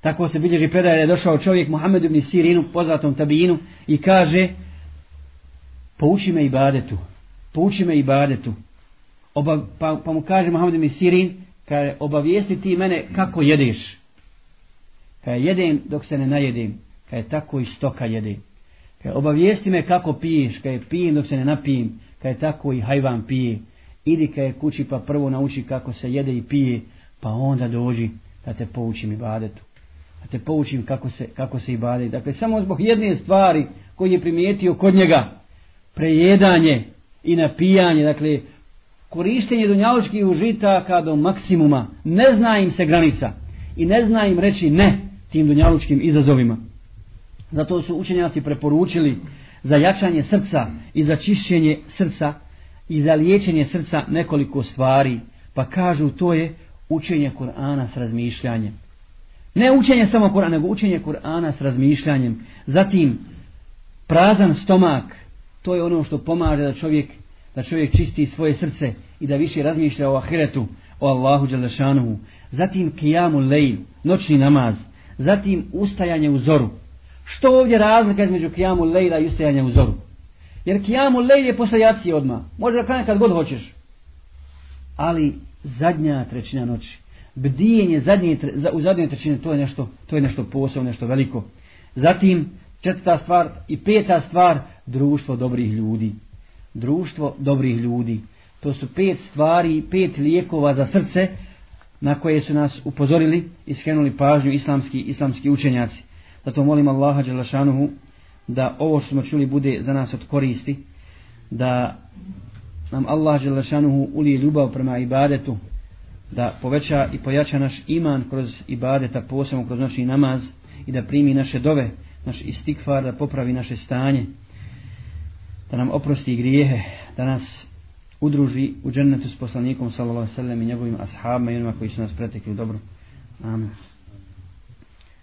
Tako se bilježi predaje da je došao čovjek Muhammed ibn Sirinu, poznatom tabinu, i kaže, pouči me ibadetu, pouči me ibadetu. Oba, pa, pa mu kaže Muhammed ibn Sirin, kaže, obavijesti ti mene kako jedeš. Kaže, jedem dok se ne najedem, kaže, tako i stoka jedem. Kaže, obavijesti me kako piješ, kaže, pijem dok se ne napijem, kaže, tako i hajvan pije. Idi kaže kući pa prvo nauči kako se jede i pije, pa onda dođi da te poučim ibadetu da te poučim kako se, kako se ibade. Dakle, samo zbog jedne stvari koji je primijetio kod njega, prejedanje i napijanje, dakle, korištenje dunjaločkih užitaka do maksimuma, ne zna im se granica i ne zna im reći ne tim dunjaločkim izazovima. Zato su učenjaci preporučili za jačanje srca i za čišćenje srca i za liječenje srca nekoliko stvari, pa kažu to je učenje Kur'ana s razmišljanjem. Ne učenje samo Kur'ana, nego učenje Kur'ana s razmišljanjem. Zatim, prazan stomak, to je ono što pomaže da čovjek, da čovjek čisti svoje srce i da više razmišlja o ahiretu, o Allahu Đalešanuhu. Zatim, kijamu lejl, noćni namaz. Zatim, ustajanje u zoru. Što ovdje razlika između kijamu lejla i ustajanja u zoru? Jer kijamu lejl je posle jacije odmah. Može da kad god hoćeš. Ali zadnja trećina noći bdijenje zadnje, u zadnje trećine, to je nešto, to je nešto posebno, nešto veliko. Zatim, četvrta stvar i peta stvar, društvo dobrih ljudi. Društvo dobrih ljudi. To su pet stvari, pet lijekova za srce na koje su nas upozorili i skrenuli pažnju islamski, islamski učenjaci. Zato molim Allaha Đelešanuhu da ovo što smo čuli bude za nas od koristi, da nam Allah Đelešanuhu ulije ljubav prema ibadetu, da poveća i pojača naš iman kroz ibadeta, posebno kroz naši namaz i da primi naše dove, naš istikfar, da popravi naše stanje, da nam oprosti grijehe, da nas udruži u džennetu s poslanikom sallallahu alejhi ve sellem i njegovim ashabima i onima koji su nas pretekli dobro. Amen.